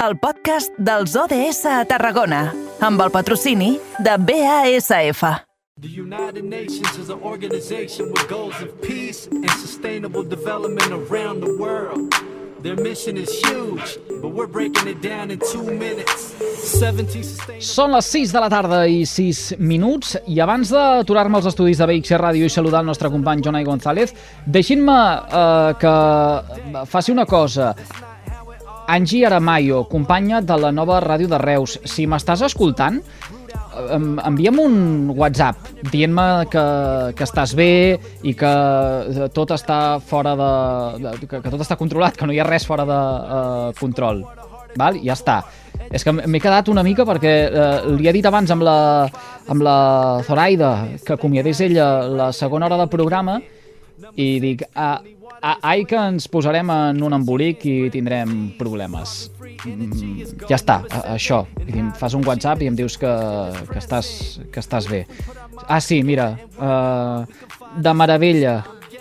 el podcast dels ODS a Tarragona, amb el patrocini de BASF. The United Nations is an organization with goals of peace and sustainable development around the world. Their mission is huge, but we're breaking it down in two minutes. 17 sustainable... Són les 6 de la tarda i 6 minuts i abans d'aturar-me als estudis de BXC Ràdio i saludar el nostre company Jonai González, deixin-me uh, que faci una cosa. Angie Aramayo, companya de la nova ràdio de Reus, si m'estàs escoltant, envia'm un WhatsApp dient-me que, que estàs bé i que tot està fora de, de que, que tot està controlat, que no hi ha res fora de uh, control. Val? Ja està. És que m'he quedat una mica perquè uh, li he dit abans amb la, amb la Zoraida que acomiadés ella la segona hora del programa i dic, ah, ai que ens posarem en un embolic i tindrem problemes. Mm, ja està, això. Fas un WhatsApp i em dius que, que, estàs, que estàs bé. Ah, sí, mira, uh, de meravella.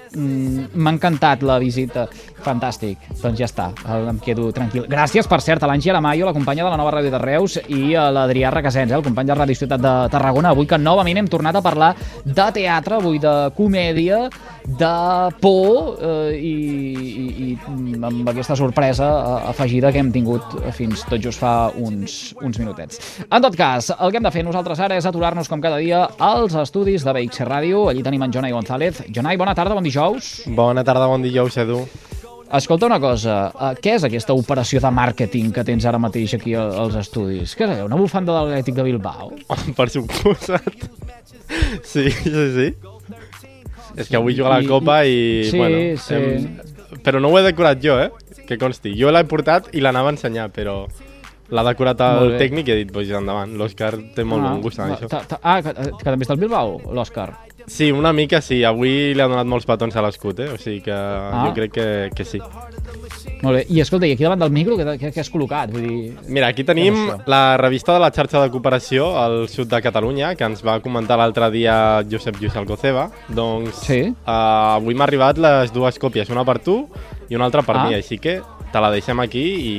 Mm, M'ha encantat la visita. Fantàstic. Doncs ja està, em quedo tranquil. Gràcies, per cert, a l'Angie Alamayo, la companya de la nova ràdio de Reus, i a l'Adrià Requesens, eh, el company de Ràdio Ciutat de Tarragona. Avui que novament hem tornat a parlar de teatre, avui de comèdia, de por eh, i, i, i amb aquesta sorpresa eh, afegida que hem tingut fins tot just fa uns, uns minutets. En tot cas, el que hem de fer nosaltres ara és aturar-nos com cada dia als estudis de BX Ràdio. Allí tenim en Jonai González. Jonai, bona tarda, bon dijous. Bona tarda, bon dijous, Edu. Escolta una cosa, uh, què és aquesta operació de màrqueting que tens ara mateix aquí als estudis? Què és allò, una bufanda de l'Atlètic de Bilbao? per suposat. Sí, sí, sí. És que avui juga la Copa i... Sí, bueno, sí. Hem... Però no ho he decorat jo, eh? Que consti. Jo l'he portat i l'anava a ensenyar, però l'ha decorat el tècnic i he dit, pues endavant, l'Òscar té molt ah, bon gust en això. Ah, que, que també està al Bilbao, l'Òscar? Sí, una mica sí. Avui li ha donat molts petons a l'escut, eh? O sigui que ah. jo crec que, que sí. Molt bé. I escolta, i aquí davant del micro què, què, què has col·locat? Vull dir... Mira, aquí tenim la revista de la xarxa de cooperació al sud de Catalunya, que ens va comentar l'altre dia Josep Lluís Alcoceba. Doncs sí. uh, avui m'ha arribat les dues còpies, una per tu i una altra per ah. mi, així que te la deixem aquí i...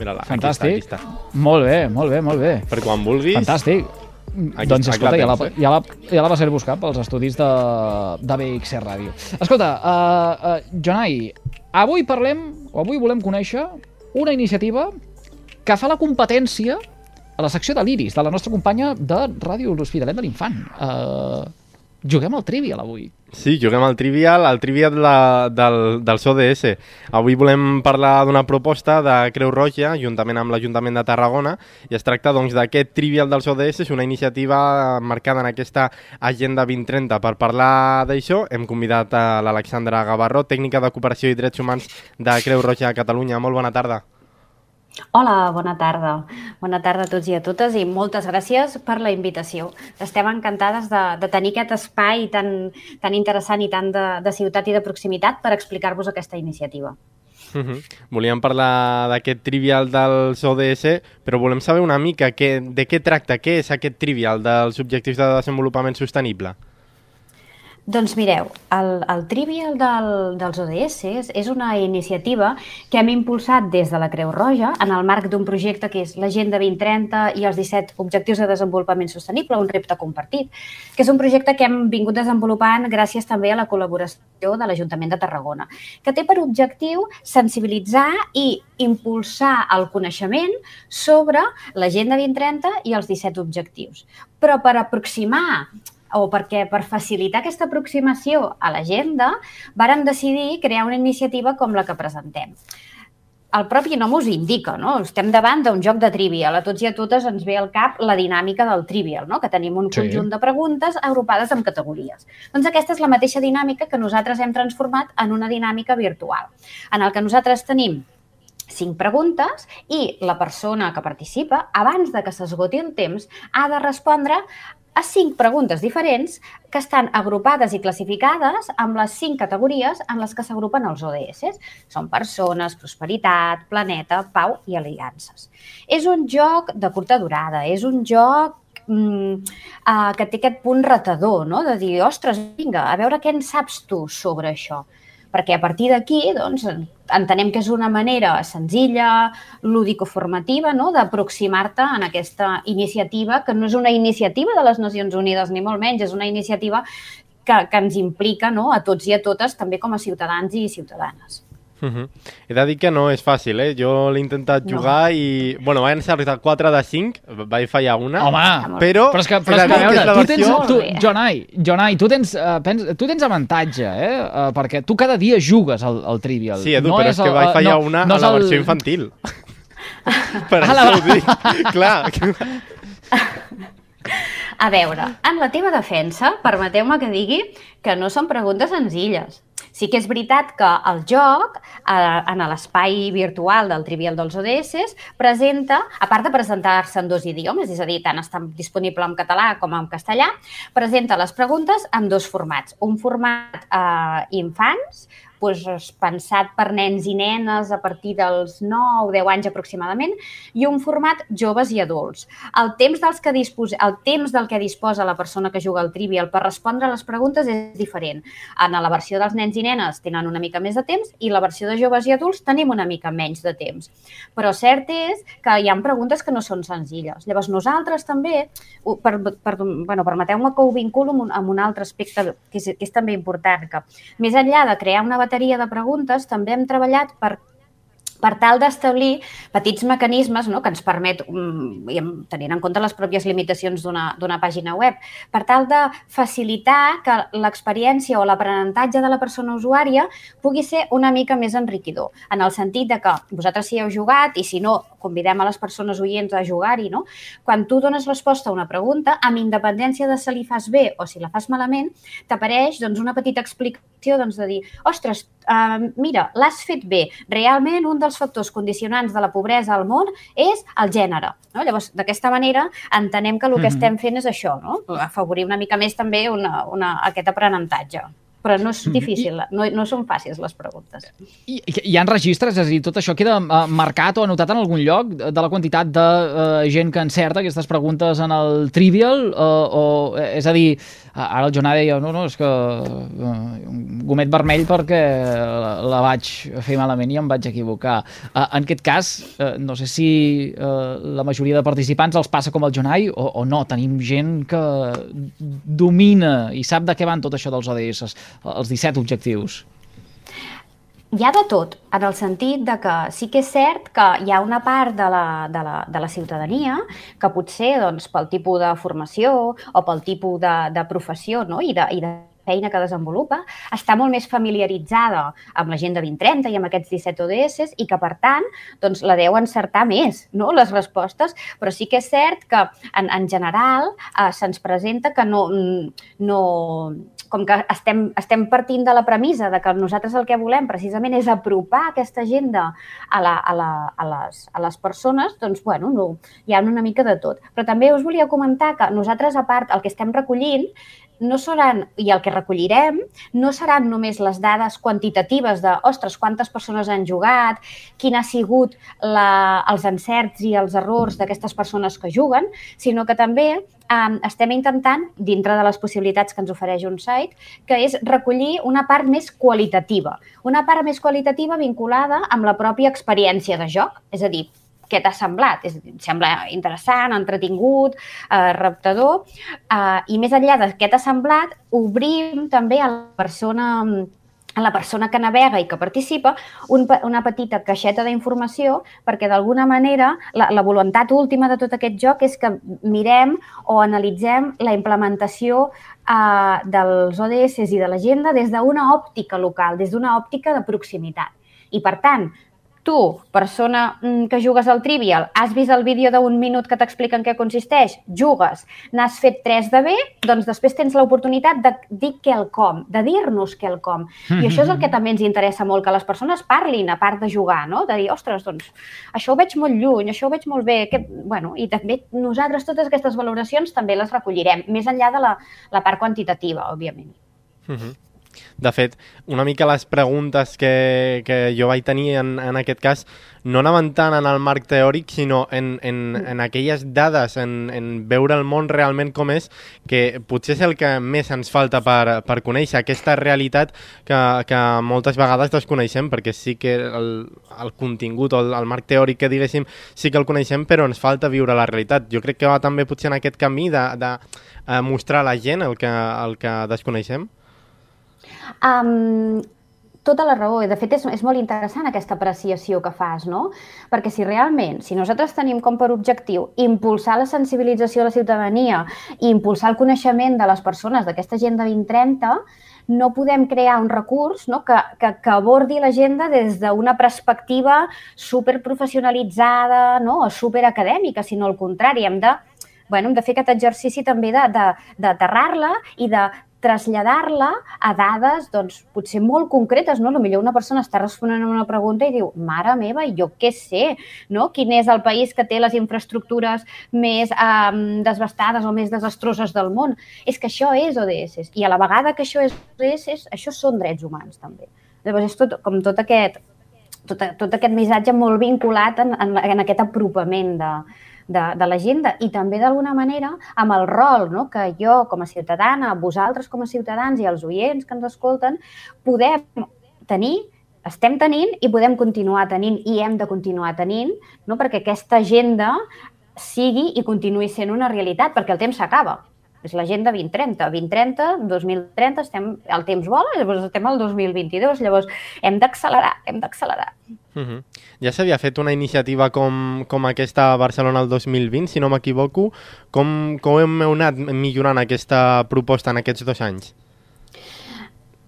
Mira-la. Aquí està, aquí està. Molt bé, molt bé, molt bé. Per quan vulguis. Fantàstic. Aquí, doncs escolta, ja la, ja, la, ja la va ser buscar pels estudis de, de BXC Ràdio. Escolta, uh, uh, Jonai, avui parlem, o avui volem conèixer una iniciativa que fa la competència a la secció de l'Iris, de la nostra companya de Ràdio L'Hospitalet de l'Infant. Uh, juguem al Trivial avui. Sí, juguem al Trivial, al Trivial la, del, del ODS. Avui volem parlar d'una proposta de Creu Roja, juntament amb l'Ajuntament de Tarragona, i es tracta doncs, d'aquest Trivial dels ODS, és una iniciativa marcada en aquesta Agenda 2030. Per parlar d'això hem convidat a l'Alexandra Gavarró, tècnica de cooperació i drets humans de Creu Roja a Catalunya. Molt bona tarda. Hola, bona tarda. Bona tarda a tots i a totes i moltes gràcies per la invitació. Estem encantades de, de tenir aquest espai tan, tan interessant i tan de, de ciutat i de proximitat per explicar-vos aquesta iniciativa. Uh -huh. Volíem parlar d'aquest trivial dels ODS, però volem saber una mica que, de què tracta, què és aquest trivial dels objectius de desenvolupament sostenible. Doncs mireu, el, el Trivial del, dels ODS és una iniciativa que hem impulsat des de la Creu Roja en el marc d'un projecte que és l'Agenda 2030 i els 17 Objectius de Desenvolupament Sostenible, un repte compartit, que és un projecte que hem vingut desenvolupant gràcies també a la col·laboració de l'Ajuntament de Tarragona, que té per objectiu sensibilitzar i impulsar el coneixement sobre l'Agenda 2030 i els 17 objectius. Però per aproximar o perquè per facilitar aquesta aproximació a l'agenda vàrem decidir crear una iniciativa com la que presentem. El propi nom us indica, no? Estem davant d'un joc de trivial. A tots i a totes ens ve al cap la dinàmica del trivial, no? Que tenim un sí. conjunt de preguntes agrupades en categories. Doncs aquesta és la mateixa dinàmica que nosaltres hem transformat en una dinàmica virtual, en el que nosaltres tenim cinc preguntes i la persona que participa, abans de que s'esgoti el temps, ha de respondre a cinc preguntes diferents que estan agrupades i classificades amb les cinc categories en les que s'agrupen els ODS. Són persones, prosperitat, planeta, pau i aliances. És un joc de curta durada, és un joc mm, uh, que té aquest punt retador, no? de dir, ostres, vinga, a veure què en saps tu sobre això. Perquè a partir d'aquí doncs, entenem que és una manera senzilla, lúdico-formativa, no? d'aproximar-te en aquesta iniciativa, que no és una iniciativa de les Nacions Unides, ni molt menys, és una iniciativa que, que ens implica no? a tots i a totes, també com a ciutadans i ciutadanes. Uh -huh. He de dir que no és fàcil, eh? Jo l'he intentat No. jugar i... Bueno, van ser 4 de 5, vaig fallar una. Home, però... però és que, però és que veure, és tu tens, tu. Jonai, Jonai, tu tens, uh, pens, tu tens avantatge, eh? Uh, perquè tu cada dia jugues al, al Trivial. Sí, Edu, no però és que el- vaig uh, fallar no, una no a és la el- versió infantil. per A això la- ho dic. Clar. A veure, en la teva defensa, permeteu-me que digui que no són preguntes senzilles. Sí que és veritat que el joc, eh, en l'espai virtual del Trivial dels ODS, presenta, a part de presentar-se en dos idiomes, és a dir, tant està disponible en català com en castellà, presenta les preguntes en dos formats. Un format eh, infants, doncs, pensat per nens i nenes a partir dels 9 o 10 anys aproximadament, i un format joves i adults. El temps, dels que dispos... el temps del que disposa la persona que juga al Trivial per respondre a les preguntes és diferent. En la versió dels nens i nenes tenen una mica més de temps i la versió de joves i adults tenim una mica menys de temps. Però cert és que hi ha preguntes que no són senzilles. Llavors nosaltres també, per, per, bueno, permeteu-me que ho vinculo amb un, amb un altre aspecte que és, que és també important, que més enllà de crear una bateria de preguntes, també hem treballat per per tal d'establir petits mecanismes no, que ens permet, mm, tenint en compte les pròpies limitacions d'una pàgina web, per tal de facilitar que l'experiència o l'aprenentatge de la persona usuària pugui ser una mica més enriquidor, en el sentit de que vosaltres si heu jugat i si no, convidem a les persones oients a jugar-hi, no? quan tu dones resposta a una pregunta, amb independència de si li fas bé o si la fas malament, t'apareix doncs, una petita explicació doncs, de dir, ostres, uh, mira, l'has fet bé. Realment, un dels factors condicionants de la pobresa al món és el gènere. No? Llavors, d'aquesta manera, entenem que el que Mhm. estem fent és això, no? afavorir una mica més també una, una, aquest aprenentatge. Però no és difícil, no, no són fàcils les preguntes. I, hi ha registres? És a dir, tot això queda uh, marcat o anotat en algun lloc de, la quantitat de uh, gent que encerta aquestes preguntes en el Trivial? Uh, o, eh, és a dir, ara el Jonà deia, no, no, és que uh, un gomet vermell perquè la, la vaig fer malament i em vaig equivocar. Uh, en aquest cas, uh, no sé si uh, la majoria de participants els passa com el Jonai o, o no, tenim gent que domina i sap de què van tot això dels ODS, els 17 objectius. Hi ha de tot, en el sentit de que sí que és cert que hi ha una part de la, de la, de la ciutadania que potser doncs, pel tipus de formació o pel tipus de, de professió no? I, de, i de feina que desenvolupa, està molt més familiaritzada amb l'agenda 2030 i amb aquests 17 ODS i que, per tant, doncs, la deu encertar més, no?, les respostes, però sí que és cert que, en, en general, eh, se'ns presenta que no, no, com que estem, estem partint de la premissa de que nosaltres el que volem precisament és apropar aquesta agenda a, la, a, la, a, les, a les persones, doncs, bueno, no, hi ha una mica de tot. Però també us volia comentar que nosaltres, a part, el que estem recollint no seran, i el que recollirem, no seran només les dades quantitatives de, ostres, quantes persones han jugat, quin ha sigut la, els encerts i els errors d'aquestes persones que juguen, sinó que també eh, estem intentant, dintre de les possibilitats que ens ofereix un site, que és recollir una part més qualitativa, una part més qualitativa vinculada amb la pròpia experiència de joc, és a dir, què t'ha semblat? És, sembla interessant, entretingut, eh, reptador, eh, i més enllà de què t'ha semblat, obrim també a la persona a la persona que navega i que participa un, una petita caixeta d'informació perquè d'alguna manera la, la voluntat última de tot aquest joc és que mirem o analitzem la implementació eh, dels ODS i de l'agenda des d'una òptica local, des d'una òptica de proximitat. I per tant, tu, persona mm, que jugues al Trivial, has vist el vídeo d'un minut que t'explica en què consisteix, jugues, n'has fet 3 de bé, doncs després tens l'oportunitat de dir quelcom, de dir-nos quelcom. I això és el que també ens interessa molt, que les persones parlin, a part de jugar, no? de dir, ostres, doncs, això ho veig molt lluny, això ho veig molt bé, que... bueno, i també nosaltres totes aquestes valoracions també les recollirem, més enllà de la, la part quantitativa, òbviament. Uh -huh. De fet, una mica les preguntes que, que jo vaig tenir en, en aquest cas no anaven tant en el marc teòric, sinó en, en, en aquelles dades, en, en veure el món realment com és, que potser és el que més ens falta per, per conèixer, aquesta realitat que, que moltes vegades desconeixem, perquè sí que el, el contingut o el, el marc teòric que diguéssim sí que el coneixem, però ens falta viure la realitat. Jo crec que va també potser en aquest camí de, de, de mostrar a la gent el que, el que desconeixem. Um, tota la raó, i de fet és, és molt interessant aquesta apreciació que fas, no? Perquè si realment, si nosaltres tenim com per objectiu impulsar la sensibilització de la ciutadania i impulsar el coneixement de les persones d'aquesta Agenda 2030, no podem crear un recurs no, que, que, que abordi l'agenda des d'una perspectiva superprofessionalitzada no, o superacadèmica, sinó al contrari, hem de bueno, hem de fer aquest exercici també d'aterrar-la i de traslladar-la a dades, doncs, potser molt concretes, no? Potser una persona està responent a una pregunta i diu, mare meva, jo què sé, no? Quin és el país que té les infraestructures més um, desbastades o més desastroses del món? És que això és ODS. I a la vegada que això és ODS, això són drets humans, també. Llavors, és tot, com tot aquest, tot, tot aquest missatge molt vinculat en, en, en aquest apropament de, de, de l'agenda i també d'alguna manera amb el rol no? que jo com a ciutadana, vosaltres com a ciutadans i els oients que ens escolten podem tenir estem tenint i podem continuar tenint i hem de continuar tenint no? perquè aquesta agenda sigui i continuï sent una realitat, perquè el temps s'acaba. És l'agenda 2030. 2030, 2030, estem, el temps vola, llavors estem al 2022, llavors hem d'accelerar, hem d'accelerar. Uh -huh. Ja s'havia fet una iniciativa com, com aquesta a Barcelona el 2020, si no m'equivoco. Com, com hem anat millorant aquesta proposta en aquests dos anys?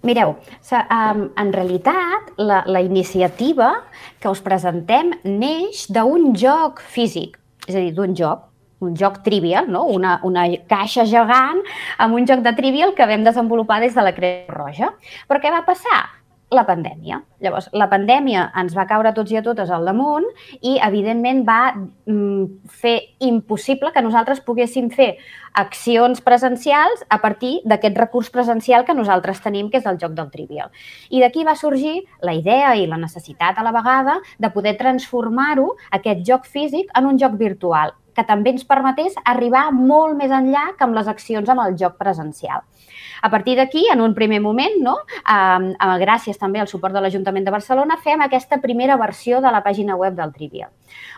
Mireu, en realitat la, la iniciativa que us presentem neix d'un joc físic, és a dir, d'un joc, un joc trivial, no? una, una caixa gegant amb un joc de trivial que vam desenvolupar des de la Creu Roja. Però què va passar? la pandèmia. Llavors, la pandèmia ens va caure tots i a totes al damunt i, evidentment, va mm, fer impossible que nosaltres poguéssim fer accions presencials a partir d'aquest recurs presencial que nosaltres tenim, que és el joc del trivial. I d'aquí va sorgir la idea i la necessitat a la vegada de poder transformar-ho, aquest joc físic, en un joc virtual que també ens permetés arribar molt més enllà que amb les accions amb el joc presencial. A partir d'aquí, en un primer moment, no, eh, gràcies també al suport de l'Ajuntament de Barcelona, fem aquesta primera versió de la pàgina web del Trivial.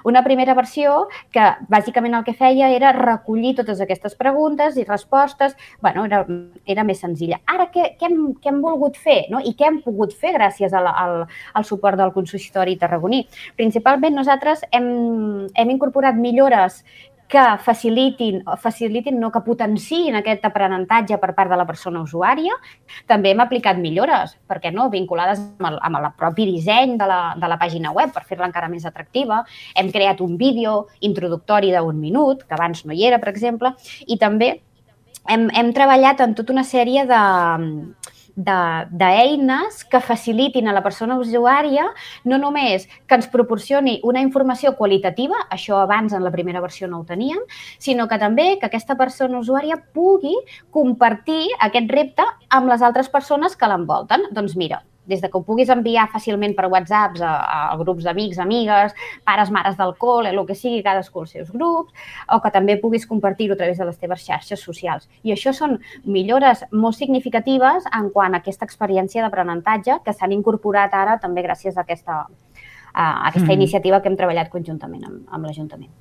Una primera versió que bàsicament el que feia era recollir totes aquestes preguntes i respostes. bueno, era, era més senzilla. Ara, què, què, hem, què hem volgut fer no? i què hem pogut fer gràcies al, al, al suport del consistori tarragoní? Principalment nosaltres hem, hem incorporat millores que facilitin, facilitin no, que potenciïn aquest aprenentatge per part de la persona usuària. També hem aplicat millores, perquè no, vinculades amb el, amb el propi disseny de la, de la pàgina web per fer-la encara més atractiva. Hem creat un vídeo introductori d'un minut, que abans no hi era, per exemple, i també hem, hem treballat en tota una sèrie de, d'eines que facilitin a la persona usuària no només que ens proporcioni una informació qualitativa, això abans en la primera versió no ho teníem, sinó que també que aquesta persona usuària pugui compartir aquest repte amb les altres persones que l'envolten. Doncs mira, des de que ho puguis enviar fàcilment per whatsapps a, a grups d'amics, amigues, pares, mares del col·le, el que sigui, cadascú els seus grups, o que també puguis compartir-ho a través de les teves xarxes socials. I això són millores molt significatives en quant a aquesta experiència d'aprenentatge que s'han incorporat ara també gràcies a aquesta, a aquesta mm. iniciativa que hem treballat conjuntament amb, amb l'Ajuntament.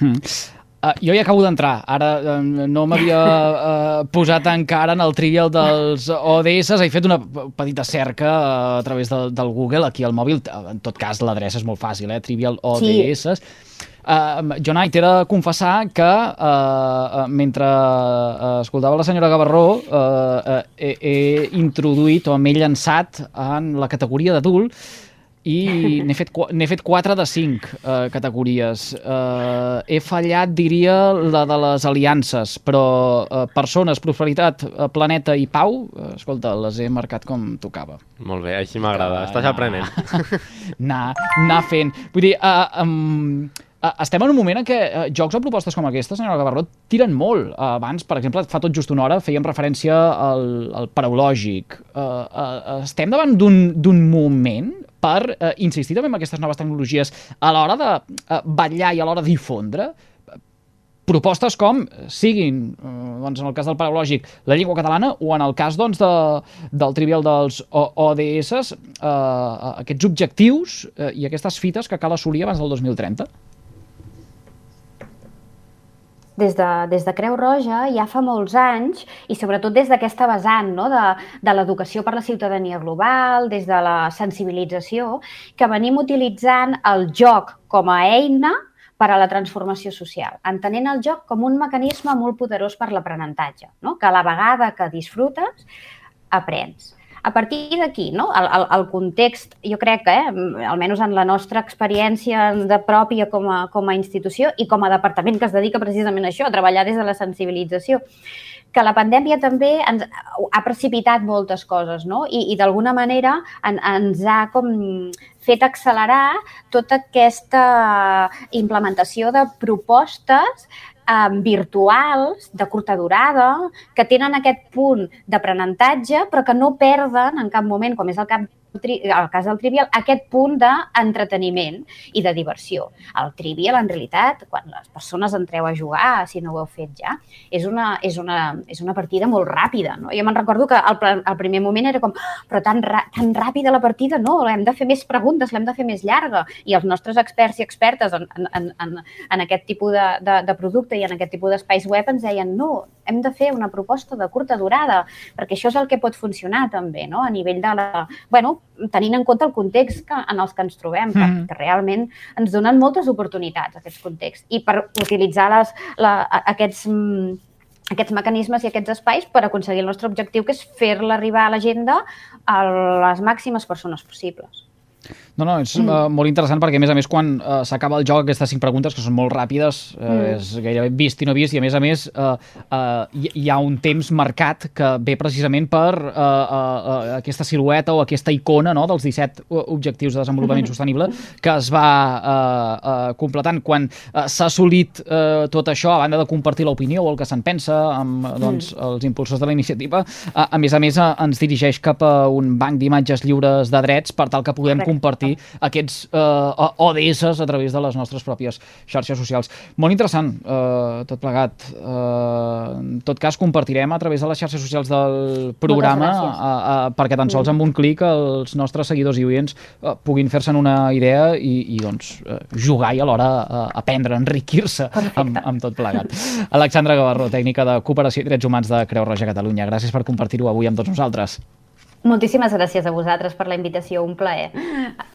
Mm. Uh, jo hi acabo d'entrar. Ara uh, no m'havia uh, posat encara en el trivial dels ODS. He fet una petita cerca uh, a través de, del Google, aquí al mòbil. En tot cas, l'adreça és molt fàcil, eh? Trivial ODS. Sí. Uh, Jonai, t'he de confessar que uh, mentre uh, escoltava la senyora Gavarró uh, uh, he, he introduït o m'he llançat en la categoria d'adult i n'he fet, fet 4 de 5 uh, categories. Uh, he fallat, diria, la de les aliances, però uh, persones, prosperitat, uh, planeta i pau, uh, escolta, les he marcat com tocava. Molt bé, així m'agrada, uh, estàs aprenent. anar, anar fent. Vull dir, uh, um, estem en un moment en què jocs o propostes com aquesta, senyora Gavarrot, tiren molt. Abans, per exemple, fa tot just una hora fèiem referència al, al paraulògic. Uh, uh, estem davant d'un moment per uh, insistir també en aquestes noves tecnologies a l'hora de uh, vetllar i a l'hora de difondre propostes com siguin, eh, doncs en el cas del paraulògic, la llengua catalana o en el cas doncs, de, del trivial dels ODS, eh, aquests objectius eh, i aquestes fites que cal assolir abans del 2030? Des de, des de Creu Roja ja fa molts anys i sobretot des d'aquesta vessant no? de, de l'educació per la ciutadania global, des de la sensibilització, que venim utilitzant el joc com a eina per a la transformació social, entenent el joc com un mecanisme molt poderós per l'aprenentatge, no? que a la vegada que disfrutes, aprens. A partir d'aquí, no? el, el, el context, jo crec que, eh, almenys en la nostra experiència de pròpia com a, com a institució i com a departament que es dedica precisament a això, a treballar des de la sensibilització, que la pandèmia també ens ha precipitat moltes coses, no? I, i d'alguna manera en, ens ha com fet accelerar tota aquesta implementació de propostes eh, virtuals de curta durada que tenen aquest punt d'aprenentatge però que no perden en cap moment, com és el cap el cas del Trivial, aquest punt d'entreteniment i de diversió. El Trivial, en realitat, quan les persones entreu a jugar, si no ho heu fet ja, és una, és una, és una partida molt ràpida. No? Jo me'n recordo que al, al primer moment era com ah, però tan, tan ràpida la partida, no, hem de fer més preguntes, l'hem de fer més llarga. I els nostres experts i expertes en, en, en, en aquest tipus de, de, de producte i en aquest tipus d'espais web ens deien no, hem de fer una proposta de curta durada, perquè això és el que pot funcionar també, no? a nivell de la... bueno, tenint en compte el context que, en els que ens trobem, que, mm. que realment ens donen moltes oportunitats, aquests contexts. I per utilitzar les, la, aquests, mm, aquests mecanismes i aquests espais per aconseguir el nostre objectiu, que és fer-la arribar a l'agenda a les màximes persones possibles. No, no, és mm. uh, molt interessant perquè, a més a més, quan uh, s'acaba el joc, aquestes cinc preguntes, que són molt ràpides, uh, mm. és gairebé vist i no vist, i a més a més uh, uh, hi, hi ha un temps marcat que ve precisament per uh, uh, uh, aquesta silueta o aquesta icona no, dels 17 objectius de desenvolupament mm. sostenible que es va uh, uh, completant. Quan uh, s'ha assolit uh, tot això, a banda de compartir l'opinió o el que se'n pensa amb doncs, mm. els impulsors de la iniciativa, uh, a més a més uh, ens dirigeix cap a un banc d'imatges lliures de drets per tal que puguem Correcte. Compartir aquests eh, ODS a través de les nostres pròpies xarxes socials. Molt interessant, eh, tot plegat. Eh, en tot cas, compartirem a través de les xarxes socials del programa a, a, perquè tan sols amb un clic els nostres seguidors i oients eh, puguin fer-se'n una idea i, i doncs, eh, jugar i alhora eh, aprendre, enriquir-se amb, amb tot plegat. Alexandra Gavarró, tècnica de Cooperació i Drets Humans de Creu Roja Catalunya. Gràcies per compartir-ho avui amb tots nosaltres. Moltíssimes gràcies a vosaltres per la invitació, un plaer.